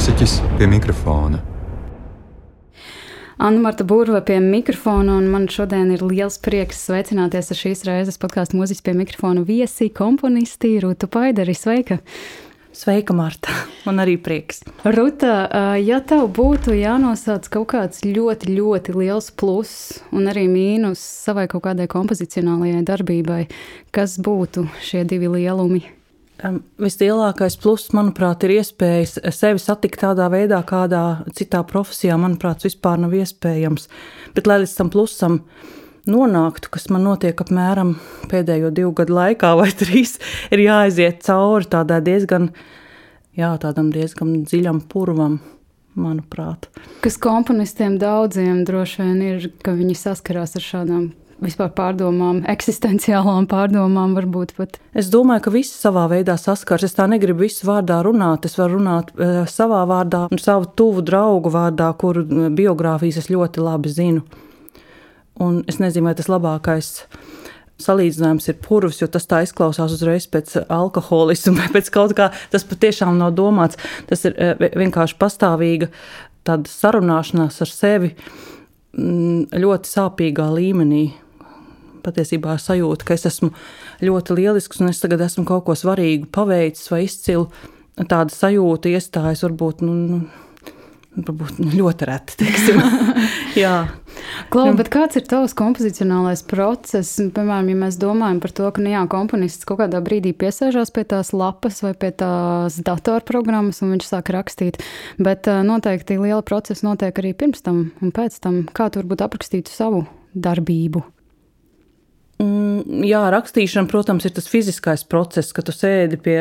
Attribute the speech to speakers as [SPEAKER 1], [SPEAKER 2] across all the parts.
[SPEAKER 1] mūziķis pie mikrofona.
[SPEAKER 2] Anna Marta Burva pie mikrofona, un man šodien ir liels prieks sveicināties ar šīs reizes podkāstu mūziķis pie mikrofona viesi, komponisti Rūtu Paidari. Sveika!
[SPEAKER 3] Sveika, Marta! Man arī prieks.
[SPEAKER 2] Ruta, ja tev būtu jānosauc kaut kāds ļoti, ļoti liels pluss un arī mīnus savai kaut kādai kompozicionālajai darbībai, kas būtu šie divi lielumi?
[SPEAKER 3] Vislielākais pluss, manuprāt, ir iespējas sevi satikt tādā veidā, kādā citā profesijā, manuprāt, vispār nav iespējams. Bet, lai līdz tam plusam nonāktu, kas man notiek apmēram pēdējo divu gadu laikā, vai trīs, ir jāaiziet cauri tādai diezgan, jā, tādam diezgan dziļam purvam. Manuprāt.
[SPEAKER 2] Kas komponistiem daudziem droši vien ir, ka viņi saskarās ar šādām vispār pārdomām, eksistenciālām pārdomām, varbūt pat.
[SPEAKER 3] Es domāju, ka visi savā veidā saskars. Es tā negribu visu vārdā runāt. Es varu runāt e, savā vārdā un savu tuvu draugu vārdā, kuru biogrāfijas es ļoti labi zinu. Un es nezinu, vai tas labākais salīdzinājums ir purvs, jo tas tā izklausās uzreiz pēc alkoholisma pēc kaut kā. Tas patiešām nav domāts. Tas ir eh, vienkārši pastāvīga tāda sarunāšanās ar sevi ļoti sāpīgā līmenī. Patiesībā sajūta, ka es esmu ļoti lielisks un es tagad esmu kaut ko svarīgu paveicis vai izcilu. Tāda sajūta iestājas varbūt. Nu, nu Varbūt ļoti reti. Jā,
[SPEAKER 2] Klau, bet kāds ir tavs kompozicionālais process? Piemēram, ja mēs domājam par to, ka nu, jā, komponists kaut kādā brīdī piesēžās pie tās lapas vai pie tās datorprogrammas un viņš sāk rakstīt, bet noteikti liela procesa notiek arī pirms tam un pēc tam. Kā tu varbūt aprakstītu savu darbību?
[SPEAKER 3] Mm, jā, rakstīšana, protams, ir tas fiziskais process, kad tu sēdi pie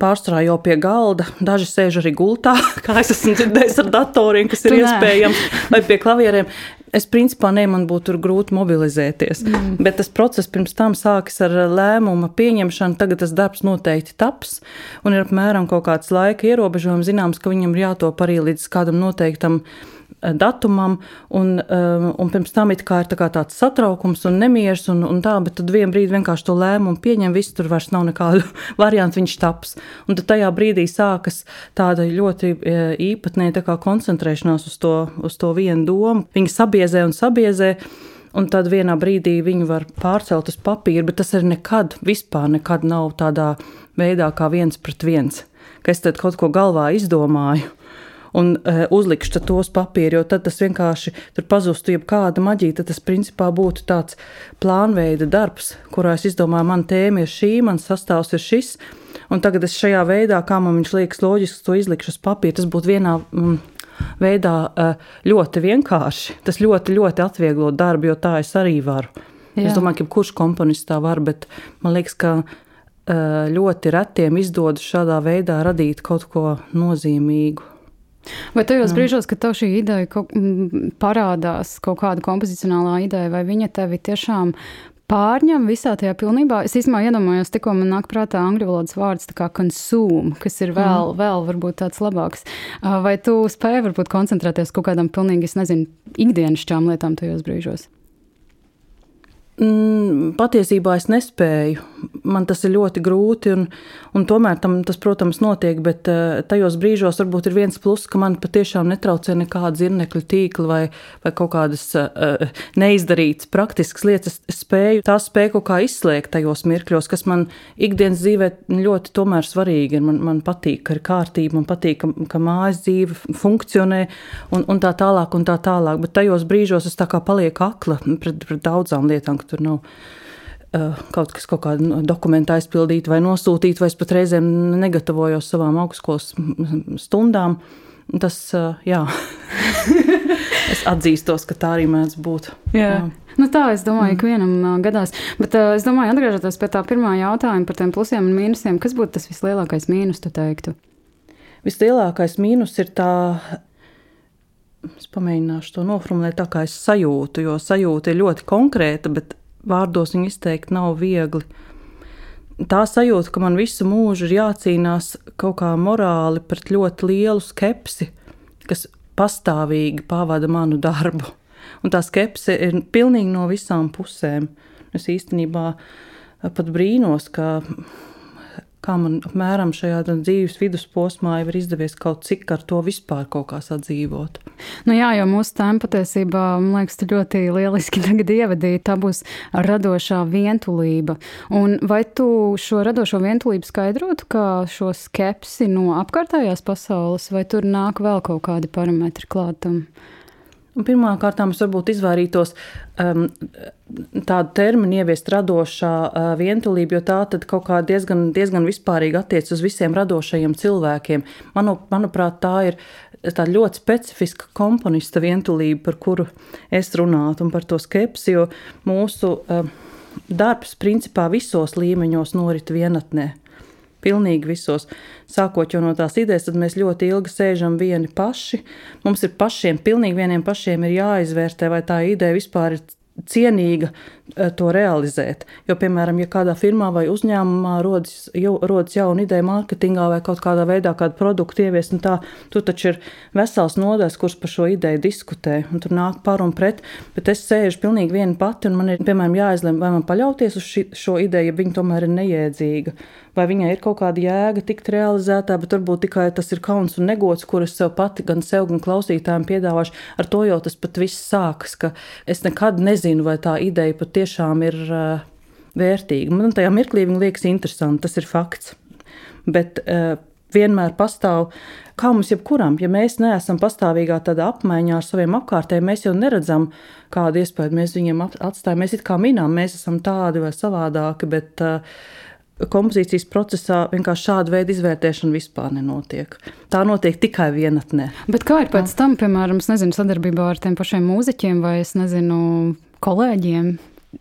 [SPEAKER 3] pārstrā jau pie galda. Daži sēž arī gultā, kā es esmu dzirdējis ar datoriem, kas ir iespējams, vai pie klavieriem. Es principā ne, man būtu grūti mobilizēties. Mm. Bet tas process pirms tam sākas ar lēmumu pieņemšanu. Tagad tas darbs noteikti taps, un ir apmēram kaut kāds laika ierobežojums. Zināms, ka viņam ir jātop arī līdz kādam noteiktam Eh, datumam, un, eh, un pirms tam ir tā tāds satraukums un nemieris, un, un tā, bet tad vienā brīdī vienkārši to lēmumu pieņem, viss tur vairs nav nekādu variantu, viņš taps. Un tad tajā brīdī sākas tāda ļoti eh, īpatnēja tā koncentrēšanās uz to, uz to vienu domu. Viņi sabiezē un sabiezē. Un tad vienā brīdī viņu var pārcelt uz papīra, bet tas arī nekad, vispār nekad nav tādā veidā, kā viens pret viens. Ka es kaut ko galvā izdomāju, un uh, uzlikšu tos papīrus, jo tad tas vienkārši tur pazustu jebkāda maģija. Tad tas principā būtu tāds plānveida darbs, kurā es izdomāju, man tēma ir šī, man sastāvs ir šis. Un tagad es šajā veidā, kā man viņš liekas loģiski, to izlikšu uz papīra. Tas būtu vienā mm, veidā uh, ļoti vienkārši. Tas ļoti, ļoti atvieglo darbu, jo tā es arī varu. Jā. Es domāju, ka kurš komponists tā var, bet man liekas, ka uh, ļoti retiem izdodas šādā veidā radīt kaut ko nozīmīgu.
[SPEAKER 2] Vai tajos nu. brīžos, kad tev šī ideja kaut, parādās, kaut kāda kompozicionālā ideja, vai viņa tevi tiešām pārņem visā tajā pilnībā. Es īstenībā iedomājos, tikko man nāk prātā angļu valodas vārds kā consume, kas ir vēl, mm. vēl varbūt tāds labāks. Vai tu spēj varbūt koncentrēties kaut kādam pilnīgi, es nezinu, ikdienišķām lietām tajos brīžos?
[SPEAKER 3] Mm, patiesībā es nespēju. Man tas ir ļoti grūti, un, un tomēr tam, tas, protams, notiek. Bet uh, tajos brīžos varbūt ir viens pluss, ka man patiešām netraucē nekāda zirnekļa tīkla vai, vai kaut kādas uh, neizdarītas praktiskas lietas. Es spēju tās spēju kaut kā izslēgt tajos mirkļos, kas man ikdienas dzīvē ļoti svarīgi ir. Man, man patīk, ka ir kārtība, man patīk, ka, ka mājas dzīve funkcionē un, un tā tālāk un tā tālāk. Bet tajos brīžos es tā kā palieku akla pret, pret daudzām lietām tur nav kaut kas, kaut kāda dokumenta aizpildīta vai nosūtīta, vai es pat reizēm negatavojos savām augstskolas stundām. Tas, uh, jā, es atzīstos, ka tā arī mēdz būt.
[SPEAKER 2] Jā. jā. Nu tā es domāju, mm. ka vienam uh, gadās. Bet uh, es domāju, atgriežoties pie tā pirmā jautājuma par tiem plusiem un mīnusiem, kas būtu tas vislielākais mīnus, tu teiktu?
[SPEAKER 3] Vislielākais mīnus ir tā Es pamēģināšu to noformulēt tā, kā es sajūtu, jo sajūta ir ļoti konkrēta, bet vārdos viņu izteikt nav viegli. Tā sajūta, ka man visu mūžu ir jācīnās kaut kā morāli pret ļoti lielu skepsi, kas pastāvīgi pavada manu darbu. Un tā skepse ir pilnīgi no visām pusēm. Es īstenībā pat brīnos, ka kā man apmēram šajā dzīves vidusposmā jau ir izdevies kaut cik ar to vispār kaut kā sadzīvot.
[SPEAKER 2] Nu jā, jo mūsu tēma patiesībā, man liekas, ļoti lieliski tagad ievadīja, tā būs radošā vientulība. Un vai tu šo radošo vientulību skaidrotu kā šo skepsi no apkārtējās pasaules, vai tur nāk vēl kaut kādi parametri klātam?
[SPEAKER 3] Pirmkārt, es varbūt izvairītos um, tādu terminu ieviest radošā uh, vientulība, jo tā kaut kā diezgan, diezgan vispārīgi attiecas uz visiem radošajiem cilvēkiem. Manu, manuprāt, tā ir tā ļoti specifiska komponista vientulība, par kuru es runātu, un par to skepsi, jo mūsu uh, darbs principā visos līmeņos norit vienatnē. Pilnīgi visos. Sākot no tās idejas, tad mēs ļoti ilgi sēžam vieni paši. Mums ir pašiem, pilnīgi vieniem pašiem ir jāizvērtē, vai tā ideja vispār ir cienīga to realizēt. Jo, piemēram, ja kādā firmā vai uzņēmumā rodas, jau, rodas jauna ideja mārketingā vai kaut kādā veidā kādu produktu ieviest, nu tā, tur taču ir vesels nodaļs, kurš par šo ideju diskutē, un tur nāk par un pret, bet es sēžu pilnīgi viena pati, un man ir, piemēram, jāizlem, vai man paļauties uz ši, šo ideju, ja viņa tomēr ir neiedzīga, vai viņai ir kaut kāda jēga tikt realizētā, bet varbūt tikai tas ir kauns un negods, kurus sev pati, gan sev, gan klausītājiem piedāvāšu. Ar to jau tas pat viss sākas, ka es nekad nezinu, vai tā ideja patiešām ir uh, vērtīga. Man tajā mirklī viņa liekas interesanti, tas ir fakts. Bet uh, vienmēr pastāv, kā mums jebkuram, ja mēs neesam pastāvīgā tādā apmaiņā ar saviem apkārtējiem, mēs jau neredzam, kādu iespēju mēs viņiem atstājam. Mēs it kā minām, mēs esam tādi vai savādāki, bet uh, kompozīcijas procesā vienkārši šāda veida izvērtēšana vispār nenotiek. Tā notiek tikai vienatnē.
[SPEAKER 2] Bet kā ir pēc tam, piemēram, nezinu, sadarbībā ar tiem pašiem mūziķiem vai nezinu, kolēģiem?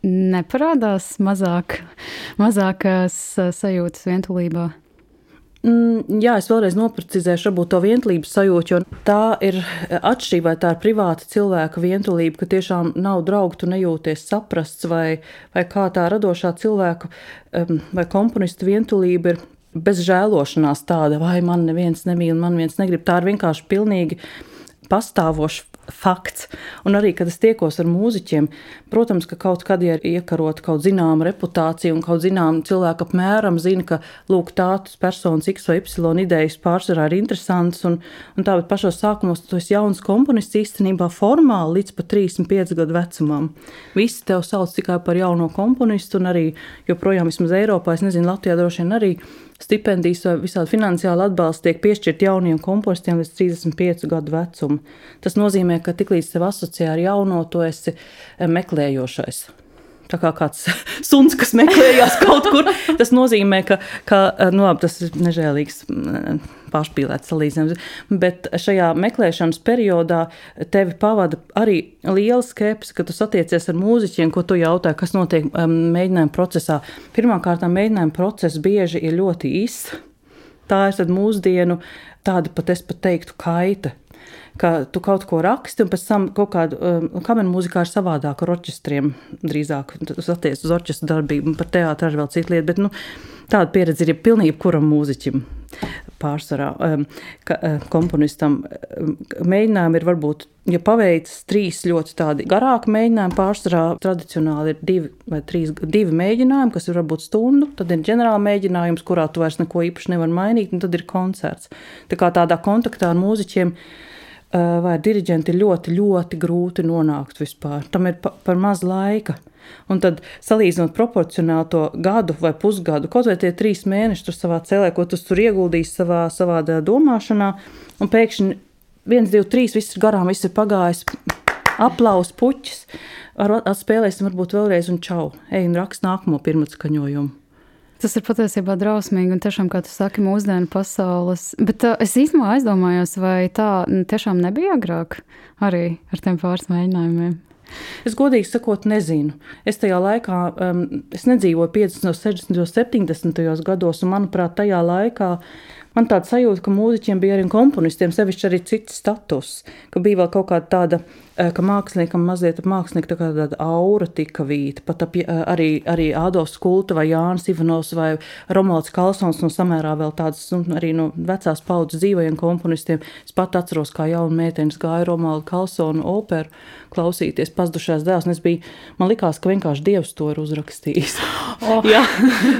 [SPEAKER 2] Neparādās mazāk, mazākās sajūtas vientulībā.
[SPEAKER 3] Mm, jā, es vēlreiz noprecizēšu, to vientulības sajūtu, jo tā ir atšķirība, tā ir privāta cilvēka vientulība, ka tiešām nav draugu, tu nejūties saprasts, vai, vai kā tā radošā cilvēka vai komponista vientulība ir bez žēlošanās tāda, vai man neviens nemīl, man viens negrib. Tā ir vienkārši pilnīgi pastāvošs fakts. Un arī, kad es tiekos ar mūziķiem, protams, ka kaut kad ir iekarota kaut zināma reputācija un kaut zināma cilvēka apmēram zina, ka lūk, tādas personas X vai Y idejas pārsvarā ir interesantas. Un, un tā, bet pašos sākumos tu esi jauns komponists īstenībā formāli līdz pat 35 gadu vecumam. Visi tev sauc tikai par jauno komponistu un arī joprojām vismaz Eiropā, es nezinu, Latvijā droši vien arī stipendijas vai visādi finansiāli atbalsts tiek piešķirt jauniem komponistiem līdz 35 gadu vecumam. Tas nozīmē, ka tiklīdz tev asociē ar jauno, tu esi eh, meklējošais. Tā kā kāds suns, kas meklējās kaut kur, tas nozīmē, ka, ka eh, nu, labi, tas ir nežēlīgs mm, pārspīlēts salīdzinājums. Bet šajā meklēšanas periodā tevi pavada arī liela skepse, kad tu satiecies ar mūziķiem, ko tu jautā, kas notiek um, mēģinājuma procesā. Pirmkārt, mēģinājuma process bieži ir ļoti īss. Tā ir mūsdienu tāda pat, es pat teiktu, kaita ka tu kaut ko raksti, un pēc tam kaut kāda um, kameras mūzikā ir savādāk ar orķestriem. Drīzāk tas attiecas uz orķestra darbību, par teātru arī vēl citu lietu. Bet, nu, tāda pieredze ir pilnīgi jebkuram mūziķim. Pārsvarā um, ka, uh, komponistam um, mēģinājumi ir varbūt, ja paveicis trīs ļoti tādi garāki mēģinājumi, pārsvarā tradicionāli ir divi vai trīs divi mēģinājumi, kas ir varbūt stundu, tad ir ģenerāla mēģinājums, kurā tu vairs neko īpaši nevar mainīt, un tad ir koncerts. Tā kā tādā kontaktā ar mūziķiem vai diriģenti ir ļoti, ļoti grūti nonākt vispār. Tam ir pa, par maz laika. Un tad, salīdzinot proporcionāli to gadu vai pusgadu, kaut vai tie trīs mēneši tur savā cēlē, ko tu tur ieguldīji savā, savā domāšanā, un pēkšņi viens, divi, trīs, viss ir garām, viss ir pagājis, aplausus puķis, ar, atspēlēsim varbūt vēlreiz un čau, ej un rakst nākamo pirmatskaņojumu.
[SPEAKER 2] Tas ir patiesībā drausmīgi, un tiešām, kā tu saki, mūsdienu pasaules. Bet uh, es īstenībā aizdomājos, vai tā tiešām nebija agrāk arī ar tiem pāris mēģinājumiem.
[SPEAKER 3] Es godīgi sakot, nezinu. Es tajā laikā, um, es nedzīvoju 50, 60, 70 gados, un manuprāt, tajā laikā man tāda sajūta, ka mūziķiem bija arī komponistiem sevišķi arī cits status, ka bija vēl kaut kāda tāda ka māksliniekam mazliet ap mākslinieku tā tāda aura tika vīta. Pat ap, arī, arī Ādams Kulta vai Jānis Ivanovs vai Romualds Kalsons no samērā vēl tādas, nu, arī no vecās paudzes dzīvojiem komponistiem. Es pat atceros, kā jauna meitenes gāja Romualdu Kalsonu operu klausīties pazudušās dēls, es biju, man likās, ka vienkārši Dievs to ir uzrakstījis. Oh. Jā,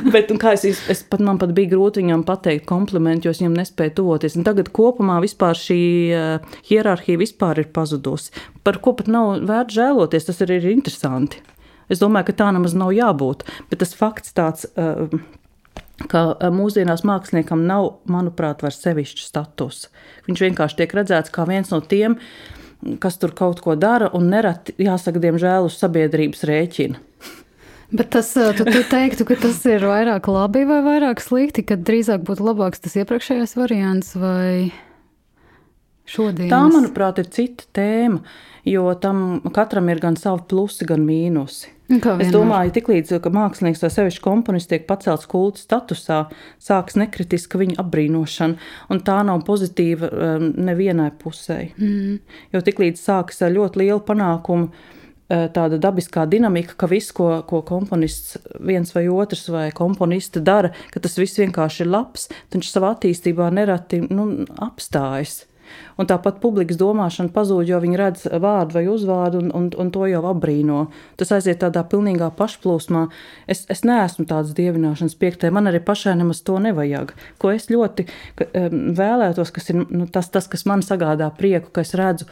[SPEAKER 3] bet kā es, es pat, man pat bija grūti viņam pateikt komplimentu, jo es viņam nespēju tuvoties. Un tagad kopumā vispār šī uh, hierarhija vispār ir pazudusi par ko pat nav vērts žēloties. Tas arī ir interesanti. Es domāju, ka tā nemaz nav jābūt. Bet tas fakts tāds. Uh, ka uh, mūsdienās māksliniekam nav, manuprāt, vairs sevišķa status. Viņš vienkārši tiek redzēts kā viens no tiem, kas tur kaut ko dara, un nereti, jāsaka, diemžēl, uz sabiedrības rēķina.
[SPEAKER 2] Bet tas, uh, tu, tu teiktu, ka tas ir vairāk labi vai vairāk slikti, kad drīzāk būtu labāks tas iepriekšējais variants vai šodien?
[SPEAKER 3] Tā, manuprāt, ir cita tēma jo tam katram ir gan savi plusi, gan mīnusi. Es domāju, ka tiklīdz mākslinieks vai sevišķi komponists tiek pacelts kulta statusā, sāks nekritiska viņa apbrīnošana, un tā nav pozitīva um, nevienai pusē. Mm. Jo tiklīdz sākas ļoti liela panākuma, uh, tāda dabiskā dinamika, ka viss, ko, ko komponists viens vai otrs vai komponiste dara, ka tas viss vienkārši ir labs, viņš savā attīstībā nereti nu, apstājas. Un tāpat publikas domāšana pazūd, jo viņi redz vārdu vai uzvārdu un, un, un to jau apbrīno. Tas aiziet tādā pilnīgā pašplūsmā. Es, es neesmu tāds dievināšanas piektē, man arī pašai nemaz to nevajag. Ko es ļoti vēlētos, kas ir nu, tas, tas, kas man sagādā prieku, ka es redzu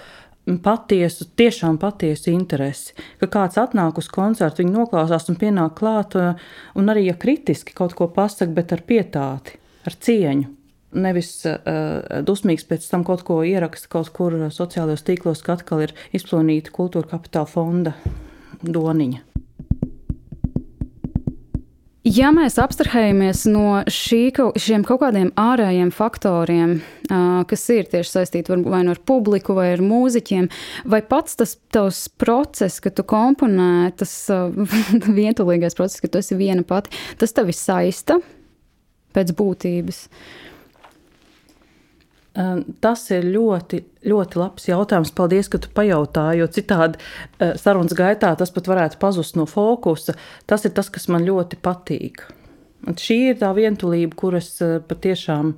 [SPEAKER 3] patiesu, tiešām patiesu interesi. Ka kāds atnāk uz koncertu, viņi noklausās un pienāk klāt, un arī, ja kritiski kaut ko pasaka, bet ar pietāti, ar cieņu nevis uh, dusmīgs pēc tam kaut ko ieraksta kaut kur sociālajos tīklos, ka atkal ir izplūnīta kultūra kapitāla fonda doniņa.
[SPEAKER 2] Ja mēs abstrahējamies no šī, šiem kaut kādiem ārējiem faktoriem, kas ir tieši saistīti vai nu ar publiku, vai ar mūziķiem, vai pats tas tavs process, ka tu komponē, tas vientulīgais process, ka tu esi viena pati, tas tevi saista pēc būtības. Uh,
[SPEAKER 3] Tas ir ļoti, ļoti labs jautājums. Paldies, ka tu pajautāji, jo citādi sarunas gaitā tas pat varētu pazust no fokusa. Tas ir tas, kas man ļoti patīk. Un šī ir tā vientulība, kuras patiešām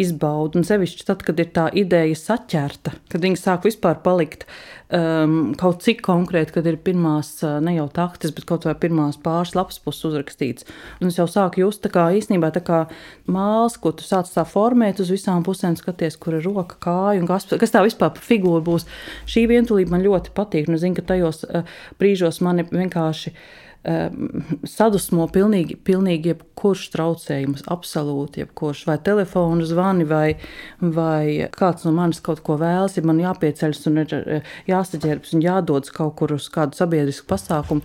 [SPEAKER 3] izbaudu. Un sevišķi tad, kad ir tā ideja saķerta, kad viņi sāk vispār palikt um, kaut cik konkrēti, kad ir pirmās, uh, ne jau taktis, bet kaut vai pirmās pāris lapas puses uzrakstīts. Un es jau sāku just tā kā īstenībā tā kā māls, ko tu sāc tā formēt uz visām pusēm, skaties, kur ir roka, kāja un kas, kas tā vispār par figūru būs. Šī vientulība man ļoti patīk. Un es zinu, ka tajos uh, brīžos mani vienkārši Ehm, sadusmo pilnīgi, pilnīgi jebkurš traucējums, absolūti jebkurš. Vai telefona zvani, vai, vai kāds no manis kaut ko vēlas, ja man jāpieceļas un ir eh, jāsaģērbs un jādodas kaut kur uz kādu sabiedrisku pasākumu.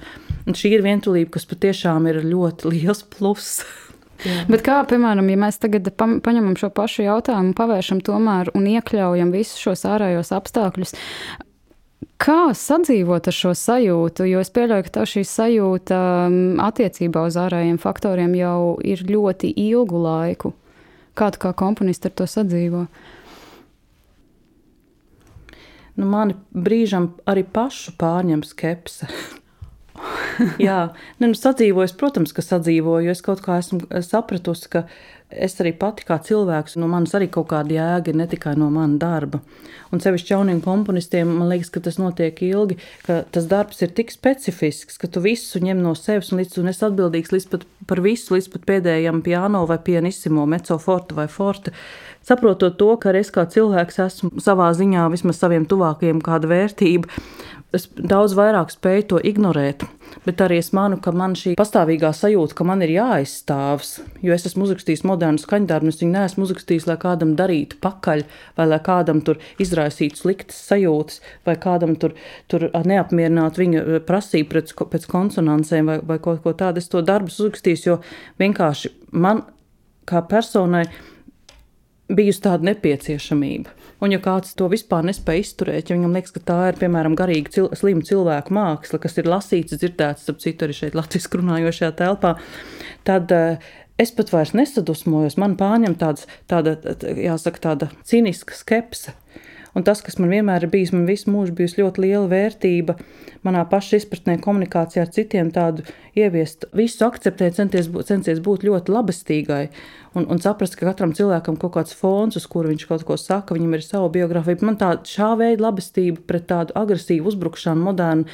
[SPEAKER 3] Un šī ir vientulība, kas patiešām ir ļoti liels pluss.
[SPEAKER 2] Jā. Bet kā, piemēram, ja mēs tagad pa, paņemam šo pašu jautājumu, pavēršam tomēr un iekļaujam visus šos ārējos apstākļus, Kā sadzīvot ar šo sajūtu? Jo es pieļauju, ka tā šī sajūta um, attiecībā uz ārējiem faktoriem jau ir ļoti ilgu laiku. Kā tu kā komponists ar to sadzīvo?
[SPEAKER 3] Nu, mani brīžam arī pašu pārņem skepse. Jā, nu, sadzīvojis, protams, ka sadzīvoju. Es kaut kā esmu sapratusi, ka es arī pati kā cilvēks, no manis arī kaut kāda jēga ir ne tikai no mana darba. Un sevišķi jauniem komponistiem, man liekas, ka tas notiek ilgi, ka tas darbs ir tik specifisks, ka tu visu ņem no sevis un līdz tu esi atbildīgs līdz pat par visu, līdz pat pēdējam piano vai pianissimo, mezzo forte vai forte. Saprotot to, ka es kā cilvēks esmu savā ziņā vismaz saviem tuvākajiem kāda vērtība, es daudz vairāk spēju to ignorēt. Bet arī es manu, ka man šī pastāvīgā sajūta, ka man ir jāaizstāvs, jo es esmu uzrakstījis modernu skaņdarbu, es viņu neesmu uzrakstījis, lai kādam darītu pakaļ, vai lai kādam tur izraisītu sliktas sajūtas, vai kādam tur, tur neapmierinātu viņa eh, prasību pēc, pēc konsonansēm vai, vai kaut ko tādu. Es to darbu uzrakstījis, jo vienkārši man kā personai bijusi tāda nepieciešamība. Un, ja kāds to vispār nespēj izturēt, ja viņam liekas, ka tā ir piemēram garīga cil slima cilvēku māksla, kas ir lasīts, dzirdēts, ap citu arī šeit latviešu runājošajā telpā, tad uh, Es pat vairs nesadusmojos, man pārņem tāds, tāda, jāsaka, tāda cīniska skepse. Un tas, kas man vienmēr ir bijis, man visu mūžu bijusi ļoti liela vērtība, manā paša izpratnē, komunikācijā ar citiem, tādu ieviest, visu akceptēt, centies, centies būt ļoti labestīgai un, un saprast, ka katram cilvēkam kaut kāds fons, uz kuru viņš kaut ko saka, viņam ir sava biogrāfija. Man tā šā veida labestība pret tādu agresīvu uzbrukšanu, modernu,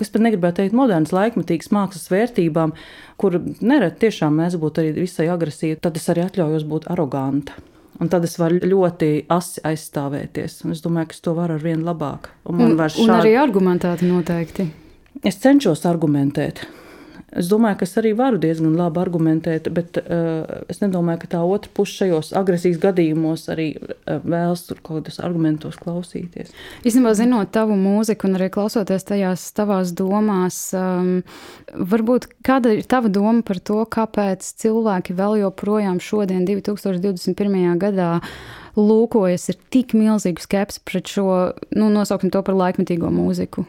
[SPEAKER 3] kas pat negribētu teikt, modernas, laikmetīgas mākslas vērtībām, kur nereti tiešām mēs būtu arī visai agresīvi, tad es arī atļaujos būt aroganta. Un tad es varu ļoti asi aizstāvēties. Un es domāju, ka es to varu ar vien labāk.
[SPEAKER 2] Un, un, šādi... un arī argumentēti noteikti.
[SPEAKER 3] Es cenšos argumentēt. Es domāju, ka es arī varu diezgan labi argumentēt, bet uh, es nedomāju, ka tā otra puse šajos agresijas gadījumos arī uh, vēlas tur kaut kādos argumentos klausīties.
[SPEAKER 2] Īstenībā, zinot tavu mūziku un arī klausoties tajās tavās domās, um, varbūt kāda ir tava doma par to, kāpēc cilvēki vēl joprojām šodien, 2021. gadā, lūkojas ar tik milzīgu skepsi pret šo, nu, nosauksim to par laikmetīgo mūziku?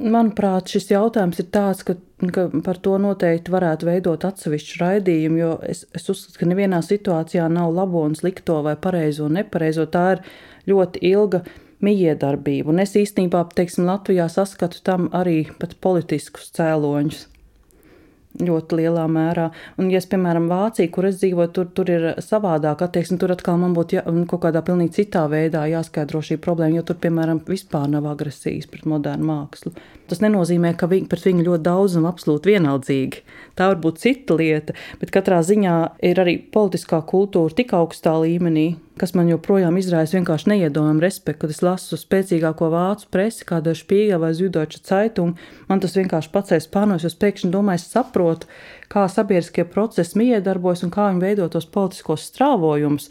[SPEAKER 3] Manuprāt, šis jautājums ir tāds, ka, ka par to noteikti varētu veidot atsevišķu raidījumu, jo es, es uzskatu, ka nevienā situācijā nav labo un slikto vai pareizo un nepareizo. Tā ir ļoti ilga mijiedarbība, un es īstenībā, teiksim, Latvijā saskatu tam arī pat politiskus cēloņus ļoti lielā mērā. Un, ja es, piemēram, Vācija, kur es dzīvoju, tur, tur ir savādāk attieksme, tur atkal man būtu jā, kaut kādā pilnīgi citā veidā jāskaidro šī problēma, jo tur, piemēram, vispār nav agresijas pret modernu mākslu. Tas nenozīmē, ka viņi pret viņu ļoti daudz un absolūti vienaldzīgi. Tā var būt cita lieta, bet katrā ziņā ir arī politiskā kultūra tik augstā līmenī, kas man joprojām izraisa vienkārši neiedomājumu respektu, kad es lasu spēcīgāko vācu presi, kāda ir Spīga vai Zvidoča Caitung. Man tas vienkārši pacēs pārnos, jo pēkšņi domāju, es saprotu, kā sabiedriskie procesi miedarbojas un kā viņi veido tos politiskos strāvojumus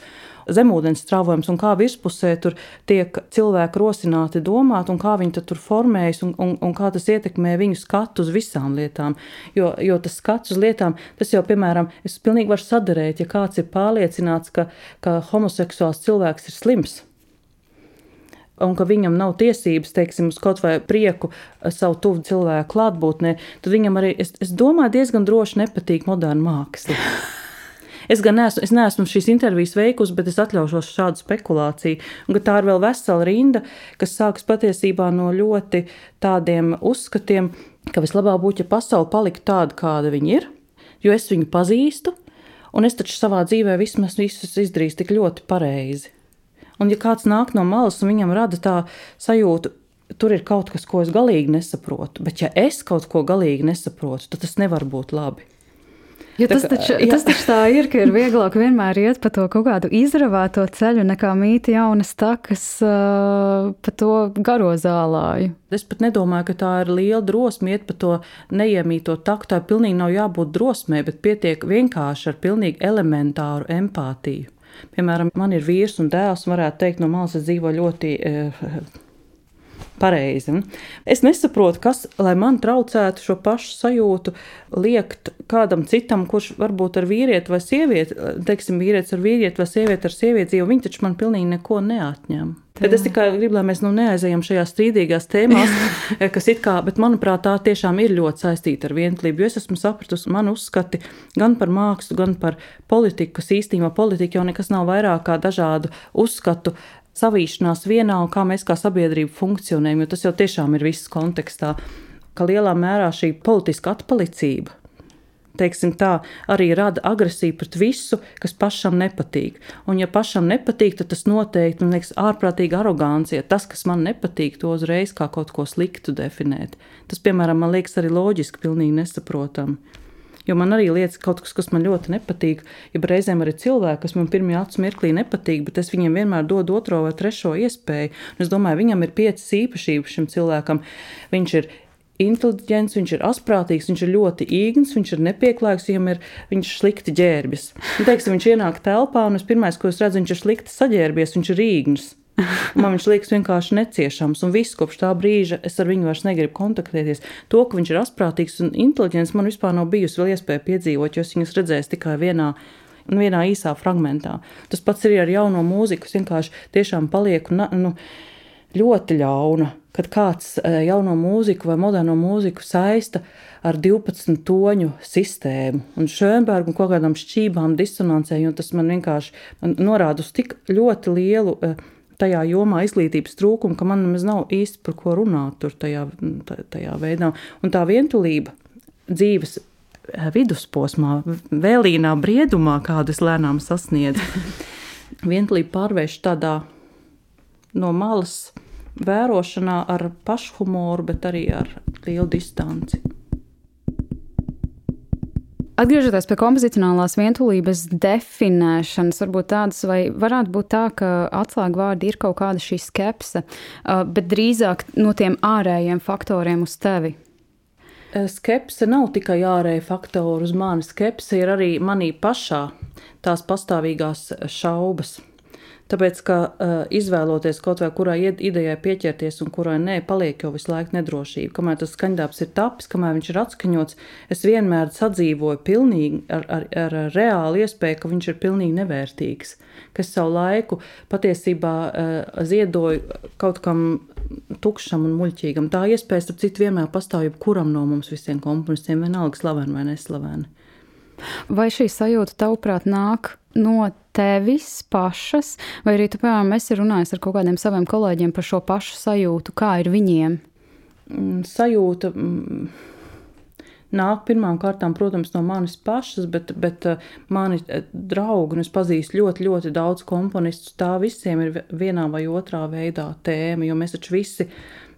[SPEAKER 3] zemūdens strāvojums un kā virspusē tur tiek cilvēki rosināti domāt un kā viņi tur formējas un, un, un kā tas ietekmē viņu skatu uz visām lietām. Jo, jo tas skats uz lietām, tas jau, piemēram, es pilnīgi varu sadarēt, ja kāds ir pārliecināts, ka, ka homoseksuāls cilvēks ir slims un ka viņam nav tiesības, teiksim, uz kaut vai prieku savu tuvu cilvēku klātbūtnē, tad viņam arī, es, es domāju, diezgan droši nepatīk moderna māksla. Es gan neesmu, es neesmu šīs intervijas veikusi, bet es atļaušos šādu spekulāciju. Un tā ir vēl vesela rinda, kas sākas patiesībā no ļoti tādiem uzskatiem, ka vislabāk būtu, ja pasaule paliktu tāda, kāda viņa ir, jo es viņu pazīstu, un es taču savā dzīvē vismaz visus izdarīju tik ļoti pareizi. Un ja kāds nāk no malas un viņam rada tā sajūta, tur ir kaut kas, ko es galīgi nesaprotu, bet ja es kaut ko galīgi nesaprotu, tad tas nevar būt labi.
[SPEAKER 2] Jo tas, tā, taču, jā. tas taču tā ir, ka ir vieglāk vienmēr iet pa to kaut kādu izravēto ceļu, nekā mīti jaunas takas uh, pa to garo zālāju.
[SPEAKER 3] Es pat nedomāju, ka tā ir liela drosme iet pa to neiemīto taku. Tā pilnīgi nav jābūt drosmē, bet pietiek vienkārši ar pilnīgi elementāru empātiju. Piemēram, man ir vīrs un dēls, varētu teikt, no malas es dzīvoju ļoti. Uh, pareizi. Es nesaprotu, kas, lai man traucētu šo pašu sajūtu, liekt kādam citam, kurš varbūt ar vīrieti vai sievieti, teiksim, vīrietis ar vīrieti vai sievieti ar sievieti dzīvo, viņi taču man pilnīgi neko neatņem. Bet es tikai gribu, lai mēs nu neaizejam šajās strīdīgās tēmās, kas it kā, bet manuprāt, tā tiešām ir ļoti saistīta ar vienotību. Jo es esmu sapratusi, man uzskati gan par mākslu, gan par politiku, kas īstenībā politika jau nekas nav vairāk kā dažādu uzskatu savīšanās vienā un kā mēs kā sabiedrība funkcionējam, jo tas jau tiešām ir viss kontekstā, ka lielā mērā šī politiska atpalicība. Teiksim tā, arī rada agresiju pret visu, kas pašam nepatīk. Un, ja pašam nepatīk, tad tas noteikti ir ārprātīga arogancija. Tas, kas man nepatīk, to uzreiz kā kaut ko sliktu definēt. Tas, piemēram, man liekas arī loģiski, pilnīgi nesaprotami. Jo man arī liekas kaut kas, kas man ļoti nepatīk. Ja reizēm arī cilvēki, kas man pirmajā acu mirklī nepatīk, bet es viņiem vienmēr dodu otro vai trešo iespēju. Un es domāju, viņam ir piecas īpašības šim cilvēkam. Viņš ir inteliģents, viņš ir asprātīgs, viņš ir ļoti īgns, viņš ir nepieklājīgs, viņam ir viņš slikti ģērbjas. Un, teiksim, viņš ienāk telpā, un es pirmais, ko es redzu, viņš ir slikti saģērbies, viņš ir īgns. Man viņš liekas vienkārši neciešams, un viss kopš tā brīža es ar viņu vairs negribu kontaktēties. To, ka viņš ir asprātīgs un inteliģents, man vispār nav bijusi vēl iespēja piedzīvot, jo es viņus redzēju tikai vienā. Vienā īsā fragmentā. Tas pats ir ar jauno mūziku. Es vienkārši tiešām palieku nu, ļoti ļauna kad kāds eh, jauno mūziku vai moderno mūziku saista ar 12 toņu sistēmu un Šönbergu un kaut kādām šķībām, disonancēm, un tas man vienkārši norāda uz tik ļoti lielu eh, tajā jomā izglītības trūkumu, ka man nemaz nav īsti par ko runāt tur tajā, tajā veidā. Un tā vientulība dzīves eh, vidusposmā, vēlīnā briedumā, kādu es lēnām sasniedzu, vientulība pārvērš tādā no malas vērošanā ar pašhumoru, bet arī ar lielu distanci.
[SPEAKER 2] Atgriežoties pie kompozicionālās vientulības definēšanas, varbūt tādas, vai varētu būt tā, ka atslēgvārdi ir kaut kāda šī skepse, bet drīzāk no tiem ārējiem faktoriem uz tevi.
[SPEAKER 3] Skepse nav tikai ārēji faktori uz mani. Skepse ir arī manī pašā, tās pastāvīgās šaubas. Tāpēc, ka uh, izvēloties kaut vai kurai idejai pieķerties un kurai nē, paliek jau visu laiku nedrošība. Kamēr tas skaņdarbs ir tapis, kamēr viņš ir atskaņots, es vienmēr sadzīvoju pilnīgi ar, ar, ar reālu iespēju, ka viņš ir pilnīgi nevērtīgs. Ka es savu laiku patiesībā uh, ziedoju kaut kam tukšam un muļķīgam. Tā iespēja, starp citu, vienmēr pastāv jebkuram no mums visiem komponistiem, vienalga slaveni vai neslaveni.
[SPEAKER 2] Vai šī sajūta, tavuprāt, nāk no tevis pašas, vai arī tu, piemēram, esi runājis ar kaut kādiem saviem kolēģiem par šo pašu sajūtu, kā ir viņiem?
[SPEAKER 3] Mm, sajūta mm, nāk pirmām kārtām, protams, no manis pašas, bet, bet eh, mani eh, draugi, un es pazīstu ļoti, ļoti daudz komponistus, tā visiem ir vienā vai otrā veidā tēma, jo mēs taču visi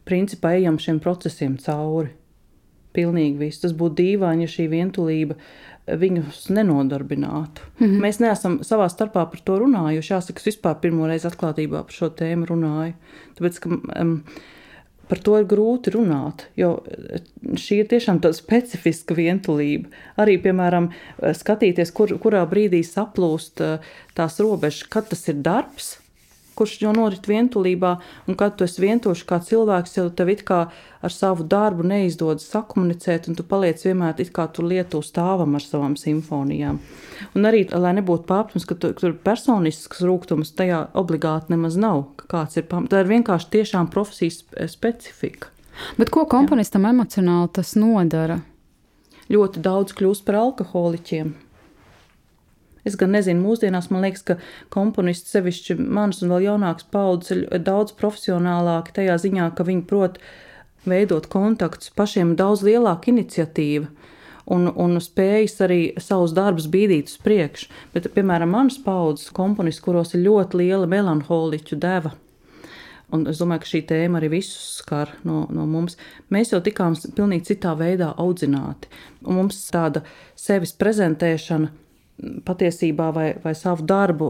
[SPEAKER 3] principā ejam šiem procesiem cauri. Pilnīgi viss. Tas būtu dīvaini, ja šī vientulība viņus nenodarbinātu. Mm -hmm. Mēs neesam savā starpā par to runājuši. Jāsaka, es vispār pirmo reizi atklātībā par šo tēmu runāju. Tāpēc, ka, um, par to ir grūti runāt, jo šī ir tiešām tāda specifiska vientulība. Arī, piemēram, skatīties, kur, kurā brīdī saplūst tās robežas, kad tas ir darbs kurš jau norit vientulībā, un kad tu esi vientuļš kā cilvēks, jau tev it kā ar savu darbu neizdodas sakomunicēt, un tu paliec vienmēr it kā tur lietu stāvam ar savām simfonijām. Un arī, lai nebūtu pārpratums, ka tur, tur personisks rūkums tajā obligāti nemaz nav, kāds ir pamats. Tā ir vienkārši tiešām profesijas specifika.
[SPEAKER 2] Bet ko komponistam Jā. emocionāli tas nodara?
[SPEAKER 3] Ļoti daudz kļūst par alkoholiķiem. Es gan nezinu, mūsdienās man liekas, ka komponisti, sevišķi manas un vēl jaunākas paudzes, ir daudz profesionālāki tajā ziņā, ka viņi prot veidot kontaktus, pašiem daudz lielāka iniciatīva. Un, un spējas arī savus darbus bīdīt uz priekšu. Bet, piemēram, manas paudzes komponisti, kuros ir ļoti liela melanholiķu deva, un es domāju, ka šī tēma arī visus skar no, no mums. Mēs jau tikām pilnīgi citā veidā audzināti. Un mums tāda sevis prezentēšana patiesībā vai, vai savu darbu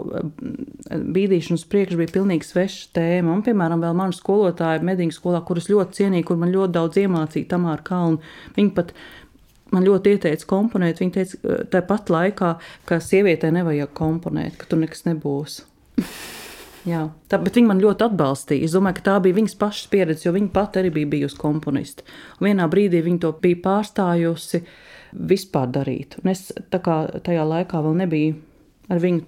[SPEAKER 3] bīdīšanu uz priekšu bija pilnīgi sveša tēma. Un, piemēram, vēl mana skolotāja medīņu skolā, kuras ļoti cienīju, kur man ļoti daudz iemācīja Tamāra Kalnu. Viņa pat man ļoti ieteica komponēt. Viņa teica, tāpat laikā, ka sievietē nevajag komponēt, ka tur nekas nebūs. Jā, tā, bet viņa man ļoti atbalstīja. Es domāju, ka tā bija viņas pašas pieredze, jo viņa pati arī bija bijusi komponiste. Un vienā brīdī viņa to bija pārstājusi. Uh, vispār darīt. Un es tajā laikā vēl nebiju ar viņu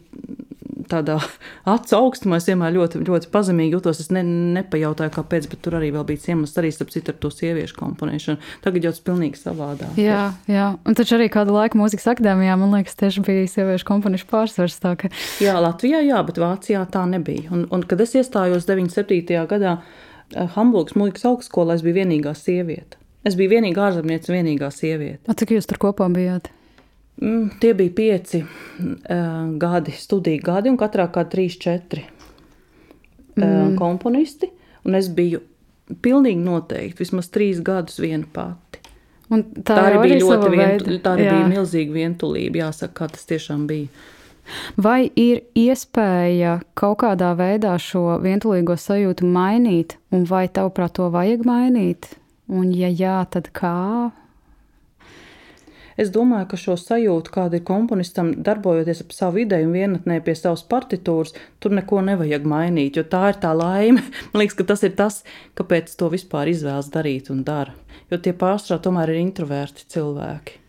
[SPEAKER 3] tādā acu augstumā. Es vienmēr ļoti, ļoti pazemīgi jutos. Es ne, nepajautāju, kāpēc, bet tur arī bija iemesls arī starp citu ar to sieviešu komponēšanu. Tagad jau tas pilnīgi savādāk.
[SPEAKER 2] Jā, jā. un taču arī kādu laiku mūzikas akadēmijā, man liekas, tieši bija sieviešu komponēšu pārsvars. Ka...
[SPEAKER 3] Jā, Latvijā, jā, bet Vācijā tā nebija. Un, un kad es iestājos 97. gadā eh, Hamburgas mūzikas augstskolā, es biju vienīgā sieviete. Es biju vienīgā ārzemniece, vienīgā sieviete.
[SPEAKER 2] A, cik jūs tur kopā bijāt?
[SPEAKER 3] Mm, tie bija pieci uh, gadi, studiju gadi, un katrā kā trīs, četri uh, mm. komponisti. Un es biju pilnīgi noteikti vismaz trīs gadus viena pati.
[SPEAKER 2] Un tā, tā arī bija ļoti vientu,
[SPEAKER 3] tā arī bija milzīga vientulība, jāsaka, kā tas tiešām bija.
[SPEAKER 2] Vai ir iespēja kaut kādā veidā šo vientulīgo sajūtu mainīt, un vai tavuprāt to vajag mainīt? Un, ja jā, tad kā?
[SPEAKER 3] Es domāju, ka šo sajūtu, kāda ir komponistam, darbojoties ap savu ideju un vienatnē pie savas partitūras, tur neko nevajag mainīt, jo tā ir tā laime. Man liekas, ka tas ir tas, kāpēc to vispār izvēlas darīt un dara. Jo tie pārstrā tomēr ir introverti cilvēki,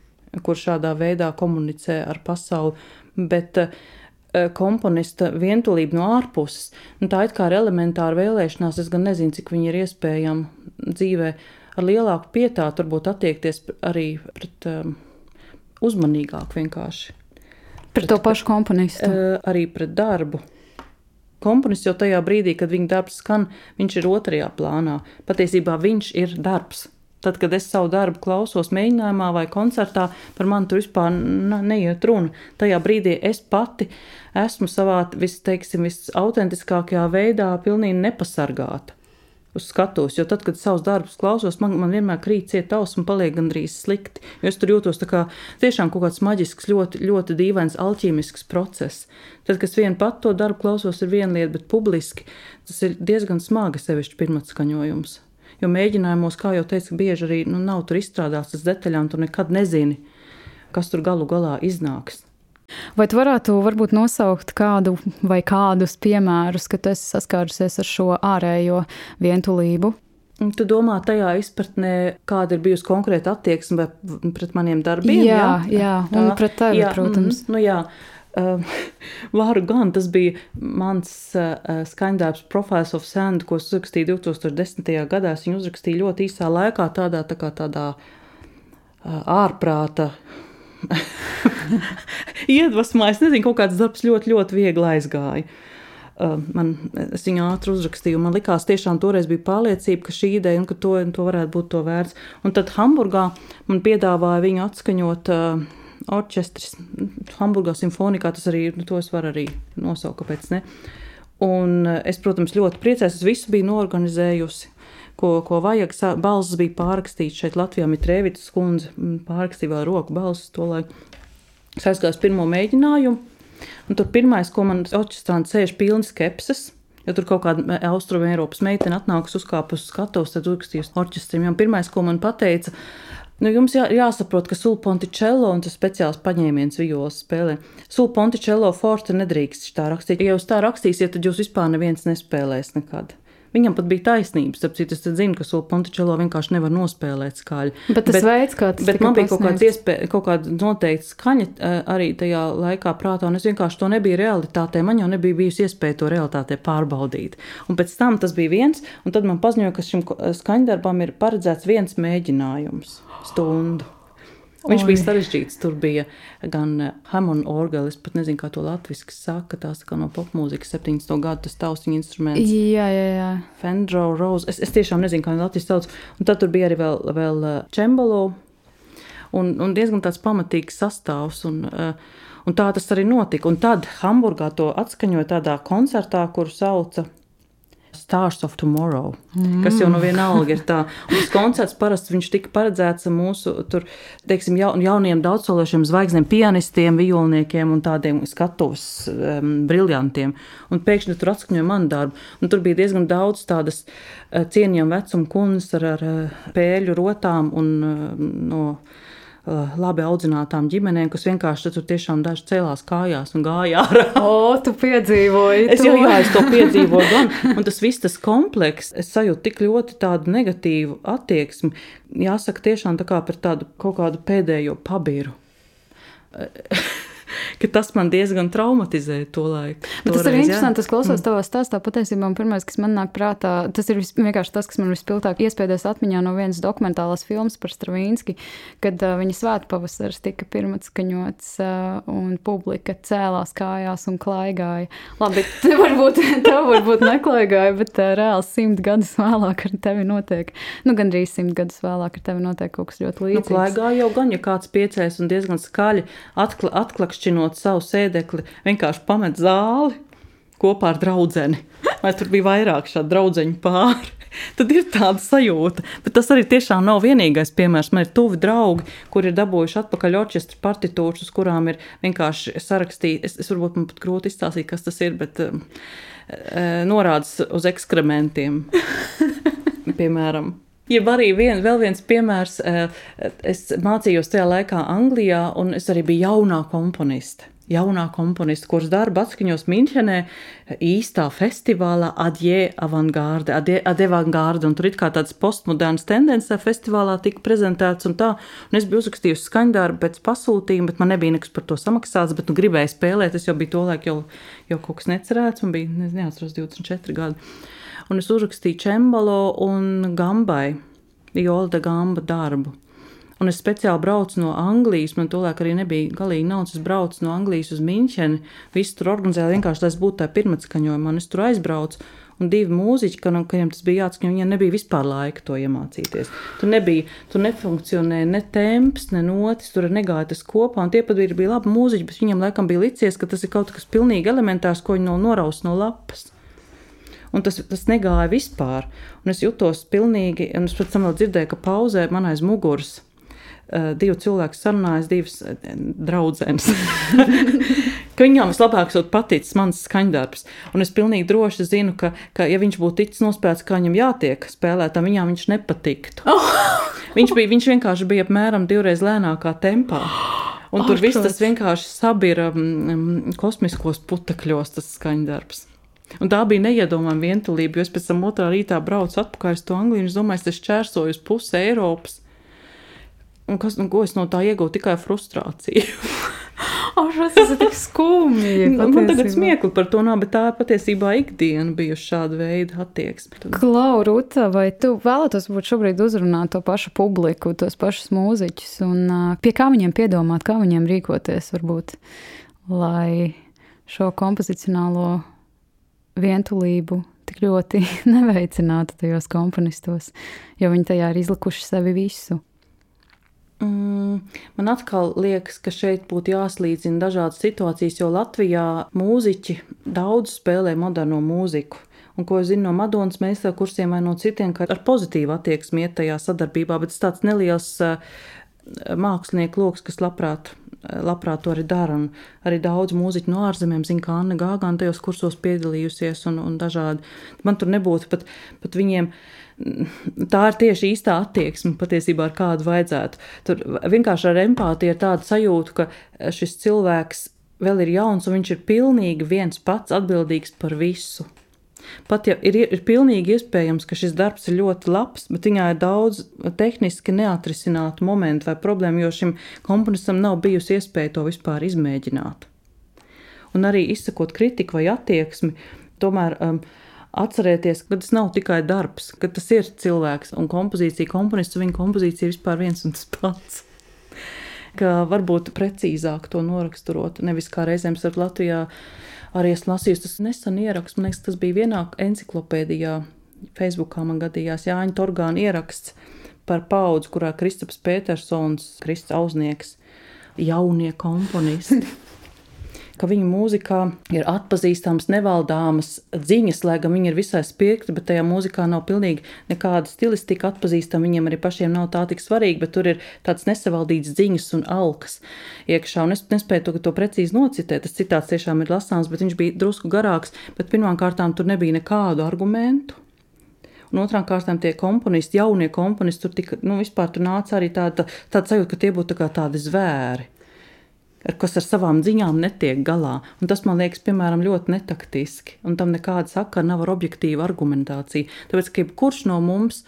[SPEAKER 3] kur šādā veidā komunicē ar pasauli. Bet uh, eh, komponista vientulība no ārpuses. Nu, tā it kā ir elementāra vēlēšanās, es gan nezinu, cik viņi ir iespējami dzīvē ar lielāku pietātu, varbūt attiekties arī pret um, uzmanīgāk vienkārši.
[SPEAKER 2] Pret, to pašu komponistu.
[SPEAKER 3] Uh, arī pret darbu. Komponists jau tajā brīdī, kad viņa darbs skan, viņš ir otrajā plānā. Patiesībā viņš ir darbs. Tad, kad es savu darbu klausos mēģinājumā vai koncertā, par mani tur vispār neiet runa. Tajā brīdī es pati esmu savā visteiksim, visautentiskākajā veidā pilnīgi nepasargāta uz skatuves. Jo tad, kad savus darbus klausos, man, man vienmēr krīt cieta auss un paliek gandrīz slikti. Jo es tur jūtos kā tiešām kaut kāds maģisks, ļoti, ļoti dīvains, alķīmisks process. Tad, kad es vienu pati to darbu klausos, ir viena lieta, bet publiski tas ir diezgan smagi sevišķi pirmatskaņojums. Jo mēģinājumos, kā jau teicu, bieži arī nu, nav tur izstrādāts tas detaļām, tu nekad nezini, kas tur galu galā iznāks.
[SPEAKER 2] Vai tu varētu varbūt nosaukt kādu vai kādus piemērus, ka tu esi saskārusies ar šo ārējo vientulību?
[SPEAKER 3] Tu domā tajā izpratnē, kāda ir bijusi konkrēta attieksme pret maniem darbiem?
[SPEAKER 2] Jā, jā, jā un tā, pret tevi, jā, protams.
[SPEAKER 3] Mm, nu jā. Uh, varu gan, tas bija mans uh, skaņdarbs Profiles of Sand, ko es uzrakstīju 2010. gadā. Es viņu uzrakstīju ļoti īsā laikā, tādā, tā kā tādā uh, ārprāta iedvesmā. Es nezinu, kaut kāds darbs ļoti, ļoti viegli aizgāja. Uh, man, es viņu ātri uzrakstīju. Man liekas, tiešām toreiz bija pārliecība, ka šī ideja un ka to, to varētu būt to vērts. Un tad Hamburgā man piedāvāja viņu atskaņot uh, orķestris. Hamburgā simfonikā tas arī nu, to es varu arī nosaukt, kāpēc ne. Un uh, es, protams, ļoti priecājos. Es visu biju norganizējusi ko, ko vajag. Balss bija pārrakstīts šeit Latvijā, Mitrēvitas kundze pārrakstīja vēl roku balsis to aizgāju uz pirmo mēģinājumu, un tur pirmais, ko man orķestrāns sēž pilns skepses. Ja tur kaut kāda austrumu Eiropas meitene atnāks uzkāpus uz skatuves, tad uzrakstīs orķestrim. Pirmais, ko man teica, Nu, jums jā, jāsaprot, ka sulponticello un tas speciāls paņēmiens violas spēlē. Sulponticello forte nedrīkst tā rakstīt. Ja jūs tā rakstīsiet, tad jūs vispār neviens nespēlēs nekad. Viņam pat bija taisnība. Starp citu, es zinu, ka Sula Pontičelo vienkārši nevar nospēlēt skaļi.
[SPEAKER 2] Bet tas bet, veids, kā tas
[SPEAKER 3] bet man bija kaut, iespēja, kaut kāda noteikta skaņa eh, arī tajā laikā prātā, un es vienkārši to nebiju realitātē. Man jau nebija bijusi iespēja to realitātē pārbaudīt. Un pēc tam tas bija viens, un tad man paziņoja, ka šim skaņdarbam ir paredzēts viens mēģinājums stundu. Viņš Oi. bija sarežģīts. Tur bija gan eh, Hammond orgelis, pat nezinu, kā to latviešu saka. Tās kā no popmūzikas 70. gadu tas taustiņa instruments.
[SPEAKER 2] Jā, jā, jā.
[SPEAKER 3] Fendro Rose. Es, es tiešām nezinu, kā latviešu sauc. Un tad tur bija arī vēl, vēl čembalo. Eh, un, un diezgan tāds pamatīgs sastāvs. Un, uh, un tā tas arī notika. Un tad Hamburgā to atskaņoja tādā koncertā, kuru sauca Stars of Tomorrow, mm. kas jau no vienalga ir tā. Un tas koncerts parasti viņš tika paredzēts mūsu tur, teiksim, jaun, jauniem daudzsološiem zvaigznēm, pianistiem, violniekiem un tādiem skatuves um, briljantiem. Un pēkšņi tur atskaņoja manu darbu. Un tur bija diezgan daudz tādas uh, cienījama vecuma kundas ar, ar uh, pēļu rotām un uh, no labi audzinātām ģimenēm, kas vienkārši tur tiešām daži cēlās kājās un gāja ārā.
[SPEAKER 2] O, tu piedzīvoji!
[SPEAKER 3] Es jau, jā, es to piedzīvoju, gan, un tas viss tas komplekss, es sajūtu tik ļoti tādu negatīvu attieksmi, jāsaka tiešām tā kā par tādu kaut kādu pēdējo pabiru. ka tas man diezgan traumatizēja to laiku.
[SPEAKER 2] Bet tas ir interesanti, tas klausos mm. tavā stāstā. Patiesībā pirmais, kas man nāk prātā, tas ir vienkārši tas, kas man vispilgtāk iespējas atmiņā no vienas dokumentālās filmas par Stravīnski, kad uh, viņa svētku pavasaris tika pirmatskaņots uh, un publika cēlās kājās un klaigāja. Labi, te varbūt, tev varbūt neklaigāja, bet uh, reāli simt gadus vēlāk ar tevi notiek, nu gandrīz simt gadus vēlāk ar tevi notiek kaut kas ļoti nu, līdzīgs.
[SPEAKER 3] Nu, klaigāja jau gan, ja kāds piecēs un diezgan skaļi atkla, atklakšķinot atstājot savu sēdekli, vienkārši pamet zāli kopā ar draugu. Vai tur bija vairāk šādu draugu pāri? Tad ir tāda sajūta. Bet tas arī tiešām nav vienīgais piemērs. Man ir tuvi draugi, kuri ir dabūjuši atpakaļ orķestra partitūras, kurām ir vienkārši sarakstīti. Es, es varbūt man pat grūti izstāstīt, kas tas ir, bet uh, norādes uz ekskrementiem, piemēram. Ja arī vien, vēl viens piemērs, eh, es mācījos tajā laikā Anglijā, un es arī biju jaunā komponiste. jaunā komponista, kuras darbu atskaņos Minhenē īstā festivālā Adje Avangārde, Adje Avangārde, un tur it kā tāds postmoderns tendences festivālā tika prezentēts un tā, un es biju uzrakstījusi skaņdarbu pēc pasūtījuma, bet man nebija nekas par to samaksāts, bet nu gribēju spēlēt, es jau biju tolaik jau, jau kaut kas necerēts, un bija, nezinu, 24 gadi. Un es uzrakstīju Čembalo un Gambai, Jolda Gamba darbu. Un es speciāli braucu no Anglijas, man tolaik arī nebija galīgi naudas. Es braucu no Anglijas uz Müncheni. Visu tur organizēju vienkārši, lai es būtu tā pirmā skaņojuma. Es tur aizbraucu. Un divi mūziķi, kuriem tas bija jāatskaņo, viņiem nebija vispār laika to iemācīties. Tur nebija, tur nefunkcionēja ne temps, ne notis, tur negāja tas kopā. Tie pat bija, bija labi mūziķi, bet viņam laikam bija licies, ka tas ir kaut kas pilnīgi elementārs, ko viņi no noraus no lapas. Un tas, tas negāja vispār. Un es jutos pilnīgi, un es pēc tam vēl dzirdēju, ka pauzē man aiz muguras Eh, divi cilvēki sarunājas, divas eh, draudzenes. ka viņām vislabāk paticis mans skaņdarbs. Un es pilnīgi droši zinu, ka, ka ja viņš būtu ticis nospēlēts, kā viņam jātiek spēlētam, viņām viņš nepatiktu. Oh. viņš, bija, viņš vienkārši bija apmēram divreiz lēnākā tempā. Un tur viss tas vienkārši sabira um, kosmiskos putekļos, tas skaņdarbs. Un tā bija neiedomājama vientulība, jo es pēc tam otrā rītā braucu atpakaļ uz to Angliju un es domāju, es te šķērsoju uz pusi Eiropas. Un kas, un ko es no tā iegūstu? Tikai frustrāciju.
[SPEAKER 2] tas ir tik skumji.
[SPEAKER 3] Nu, man tagad smiekli par to nav, bet tā patiesībā ikdiena bijusi šāda veida attieksme.
[SPEAKER 2] Klau, Ruta, vai tu vēlētos būt šobrīd uzrunāt to pašu publiku, tos pašus mūziķus, un pie kā viņiem piedomāt, kā viņiem rīkoties, varbūt, lai šo kompozicionālo vientulību tik ļoti neveicinātu tajos komponistos, jo viņi tajā ir izlikuši sevi visu.
[SPEAKER 3] Mm, man atkal liekas, ka šeit būtu jāslīdzina dažādas situācijas, jo Latvijā mūziķi daudz spēlē moderno mūziku. Un, ko es zinu no Madonas meistara kursiem vai no citiem, ka ar pozitīvu attieksmi iet tajā sadarbībā, bet tas tāds neliels uh, mākslinieku lokus, kas labprāt, labprāt to arī dara. Un arī daudz mūziķu no ārzemēm zina, kā Anna Gāgāna tajos kursos piedalījusies un, un dažādi. Man tur nebūtu pat, pat viņiem. Tā ir tieši īstā attieksme patiesībā, ar kādu vajadzētu. Tur vienkārši ar empātiju ir tāda sajūta, ka šis cilvēks vēl ir jauns un viņš ir pilnīgi viens pats atbildīgs par visu. Pat ja ir, ir pilnīgi iespējams, ka šis darbs ir ļoti labs, bet viņā ir daudz tehniski neatrisinātu momentu vai problēmu, jo šim komponistam nav bijusi iespēja to vispār izmēģināt. Un arī izsakot kritiku vai attieksmi, tomēr um, atcerēties, ka tas nav tikai darbs, ka tas ir cilvēks un kompozīcija, komponists un viņa kompozīcija ir vispār viens un tas pats. Ka varbūt precīzāk to noraksturot, nevis kā reizēm starp Latvijā arī esmu lasījusi tas nesen ieraksts, man liekas, tas bija vienā enciklopēdijā, Facebookā man gadījās Jāņa Torgāna ieraksts par paudzi, kurā Kristaps Petersons, Kristus Ausnieks, jaunie komponisti ka viņu mūzikā ir atpazīstamas, nevaldāmas dziņas, lai gan viņi ir visai spiegti, bet tajā mūzikā nav pilnīgi nekāda stilistika atpazīstama. Viņiem arī pašiem nav tā tik svarīgi, bet tur ir tāds nesavaldīts dziņas un alkas iekšā. Un es nespēju to, to precīzi nocitēt. Tas citāts tiešām ir lasāms, bet viņš bija drusku garāks, bet pirmām kārtām tur nebija nekādu argumentu. Un otrām kārtām tie komponisti, jaunie komponisti, tur tika, nu, vispār tur nāca arī tāda, tāda sajūta, ka tie būtu tā tādi zvēri kas ar savām ziņām netiek galā. Un tas man liekas, piemēram, ļoti netaktiski. Un tam nekāda sakara nav ar objektīvu argumentāciju. Tāpēc, ka jebkurš no mums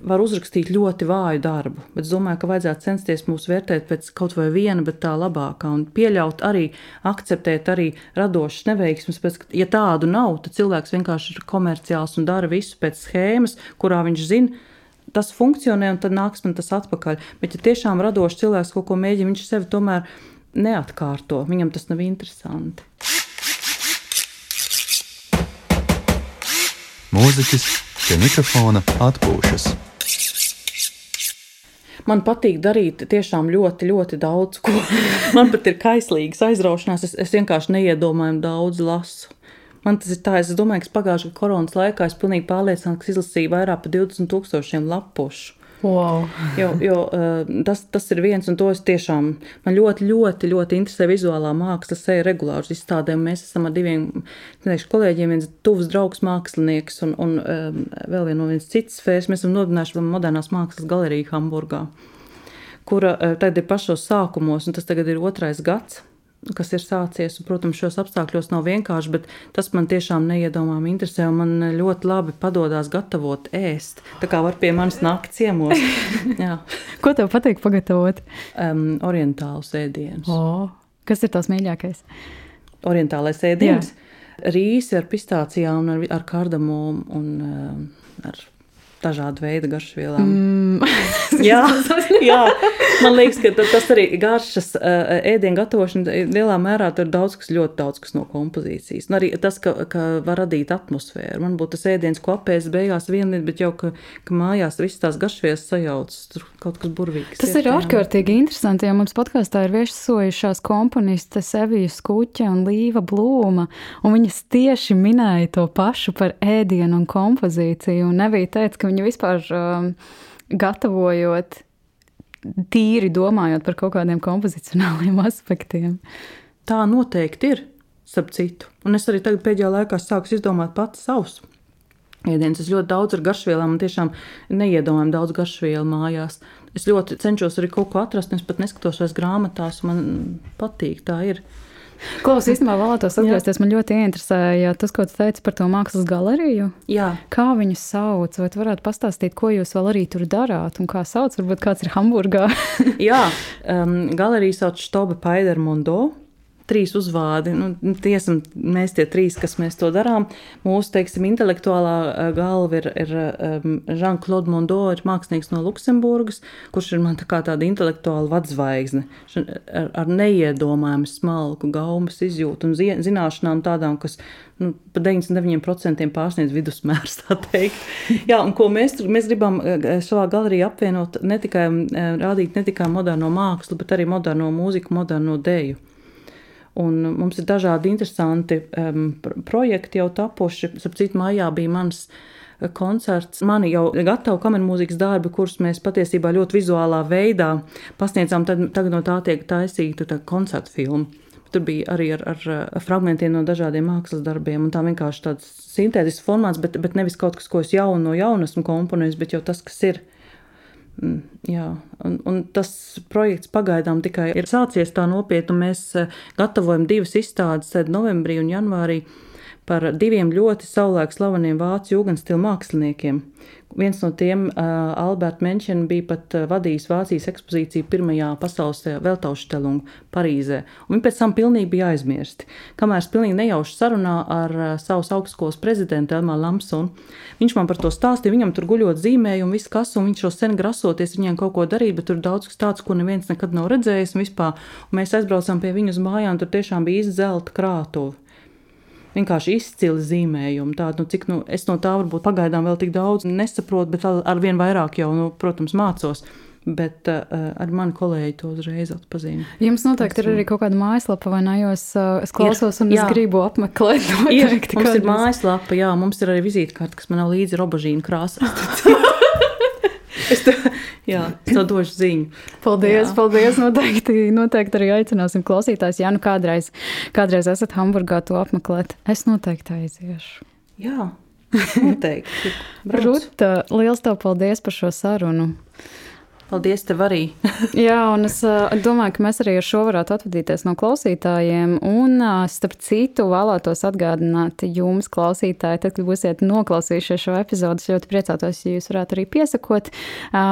[SPEAKER 3] var uzrakstīt ļoti vāju darbu, bet es domāju, ka vajadzētu censties mūs vērtēt pēc kaut vai viena, bet tā labākā, un pieļaut arī, akceptēt arī radošas neveiksmes. Pēc, ja tādu nav, tad cilvēks vienkārši ir komerciāls un dara visu pēc schēmas, kurā viņš zina, tas funkcionē, un tad nāks man tas atpakaļ. Bet, ja tiešām radošs cilvēks kaut ko mēģina, viņš sevi tomēr neatkārto. Viņam tas nav interesanti.
[SPEAKER 1] Mūziķis pie mikrofona atpūšas.
[SPEAKER 3] Man patīk darīt tiešām ļoti, ļoti daudz ko. Man pat ir kaislīgas aizraušanās. Es, es vienkārši neiedomājami daudz lasu. Man tas ir tā, es domāju, ka pagājušā koronas laikā es pilnīgi pārliecināts, ka izlasīju vairāk par 20 tūkstošiem lapušu.
[SPEAKER 2] Wow.
[SPEAKER 3] jo jo uh, tas, tas ir viens, un to es tiešām man ļoti, ļoti, ļoti interesē vizuālā māksla. Es eju regulāri uz izstādēm. Mēs esam ar diviem teikšu, kolēģiem, viens tuvs draugs mākslinieks un, un um, vēl viens no vienas citas sfēras. Mēs esam nodibinājuši modernās mākslas galeriju Hamburgā, kura uh, tagad ir pašos sākumos, un tas tagad ir otrais gads. Kas ir sācies. Un, protams, šos apstākļos nav vienkārši, bet tas man tiešām neiedomājami interesē. Man ļoti labi padodas gatavot ēst. Tā kā var pie manis nākt ciemos.
[SPEAKER 2] Ko tev patīk pagatavot?
[SPEAKER 3] Um, orientālus ēdienus.
[SPEAKER 2] Oh, kas ir tās mīļākais?
[SPEAKER 3] Orientālais ēdiens. Jā. Rīsi ar pistācijām, ar, ar kardamomu un um, ar dažādu veidu garšvielām. Mm. jā, jā, man liekas, ka tas arī garšas ēdienu gatavošana lielā mērā ir daudz kas, ļoti daudz kas no kompozīcijas. Un arī tas, ka, ka var radīt atmosfēru. Man būtu tas ēdiens, ko apēst beigās viena, bet jau, ka, ka mājās visas tās garšvielas sajaucas, tur kaut kas burvīgs.
[SPEAKER 2] Tas ir ārkārtīgi interesanti, jo mums podkāstā ir viesojušās komponistes Evija Skuķa un Līva Blūma, un viņas tieši minēja to pašu par ēdienu un kompozīciju, un Evija teica, ka viņa vispār um, gatavojot, tīri domājot par kaut kādiem kompozicionāliem aspektiem.
[SPEAKER 3] Tā noteikti ir, starp citu. Un es arī tagad pēdējā laikā sāku izdomāt pats savus. Ēdienas es ļoti daudz ar garšvielām, un tiešām neiedomājam daudz garšvielu mājās. Es ļoti cenšos arī kaut ko atrast, un es pat neskatos vairs grāmatās, man patīk, tā ir.
[SPEAKER 2] Klaus, īstenībā vēlētos atgriezties. Man ļoti interesēja tas, ko tu teici par to mākslas galeriju.
[SPEAKER 3] Jā.
[SPEAKER 2] Kā viņu sauc? Vai tu varētu pastāstīt, ko jūs vēl arī tur darāt? Un kā sauc? Varbūt kāds ir Hamburgā.
[SPEAKER 3] Jā, um, galerija sauc Štoba Paidermondo trīs uzvārdi. Nu, tie esam mēs tie trīs, kas mēs to darām. Mūsu, teiksim, intelektuālā eh, galva ir, ir Jean-Claude Mondo, ir mākslinieks no Luksemburgas, kurš ir man tā kā tāda intelektuāla vadzvaigzne, ar, ar neiedomājumu smalku gaumas izjūtu un zināšanām tādām, kas nu, pa 99% pārsniedz vidusmērs. Jā, un ko mēs, mēs gribam eh, savā galerijā apvienot, ne tikai rādīt ne tikai moderno mākslu, bet arī moderno mūziku, moderno dēļu. Un mums ir dažādi interesanti um, projekti jau tapuši. Sapratu, mājā bija mans uh, koncerts. Man jau ir gatavi kameras mūzikas darbi, kurus mēs patiesībā ļoti vizuālā veidā pasniedzām. Tad, tagad no tā tiek taisīta tā koncerta filma. Tur bija arī ar, ar, ar fragmentiem no dažādiem mākslas darbiem. Tā vienkārši tāds sintētisks formāts, bet, bet nevis kaut kas, ko es jaunu no jauna esmu komponējis, bet jau tas, kas ir. Mm, jā, un, un tas projekts pagaidām tikai ir sācies tā nopietni. Mēs eh, gatavojam divas izstādes, novembrī un janvārī, par diviem ļoti savulaik slaveniem vācu jūgenstilu māksliniekiem, Viens no tiem, Alberts Menčens, bija pat vadījis Vācijas ekspozīciju pirmajā pasaules veltauštelungā Parīzē. Viņi pēc tam pilnīgi bija aizmirsti. Kamēr es pilnīgi nejauši sarunā ar savus augstskolas prezidentu Elmā Lamsonu, viņš man par to stāstīja. Viņam tur guļot zīmējumu, viss kas, un viņš jau sen grasoties viņiem kaut ko darīt, bet tur daudz kas tāds, ko neviens nekad nav redzējis. Un vispār, un mēs aizbraucām pie viņu uz mājām, tur tiešām bija izzelta krātuve vienkārši izcili zīmējumi. Tādu, nu, cik, nu, es no tā varbūt pagaidām vēl tik daudz nesaprotu, bet ar vien vairāk jau, nu, protams, mācos. Bet uh, ar mani kolēģi to uzreiz atpazīst.
[SPEAKER 2] Jums noteikti ir arī kaut kāda mājaslapa, vai ne? Jo es, uh, es klausos, ir, un jā. es gribu apmeklēt. Noteikti,
[SPEAKER 3] ir, mums ir mājaslapa, jā, mums ir arī vizītkārta, kas man nav līdzi robažīna krāsā. es to, jā, es to došu ziņu.
[SPEAKER 2] Paldies, jā. paldies. Noteikti, noteikti arī aicināsim klausītājus. Ja nu kādreiz, kādreiz esat Hamburgā to apmeklēt, es noteikti aiziešu.
[SPEAKER 3] Jā, noteikti.
[SPEAKER 2] Ruta, liels tev paldies par šo sarunu.
[SPEAKER 3] Paldies, tev arī.
[SPEAKER 2] Jā, un es domāju, ka mēs arī ar šo varētu atvadīties no klausītājiem. Un, starp citu, vēlētos atgādināt jums, klausītāji, tad, kad būsiet noklausījušies šo epizodu, es ļoti priecātos, ja jūs varētu arī piesakot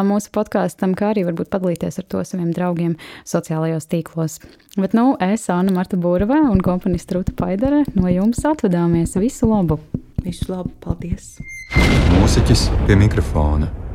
[SPEAKER 2] mūsu podkāstam, kā arī varbūt padalīties ar to saviem draugiem sociālajos tīklos. Bet, nu, es, Anna Marta Būravē un komponista Ruta Paidere, no jums atvadāmies. Visu labu!
[SPEAKER 3] Visu labu! Paldies!
[SPEAKER 1] Mūziķis pie mikrofona.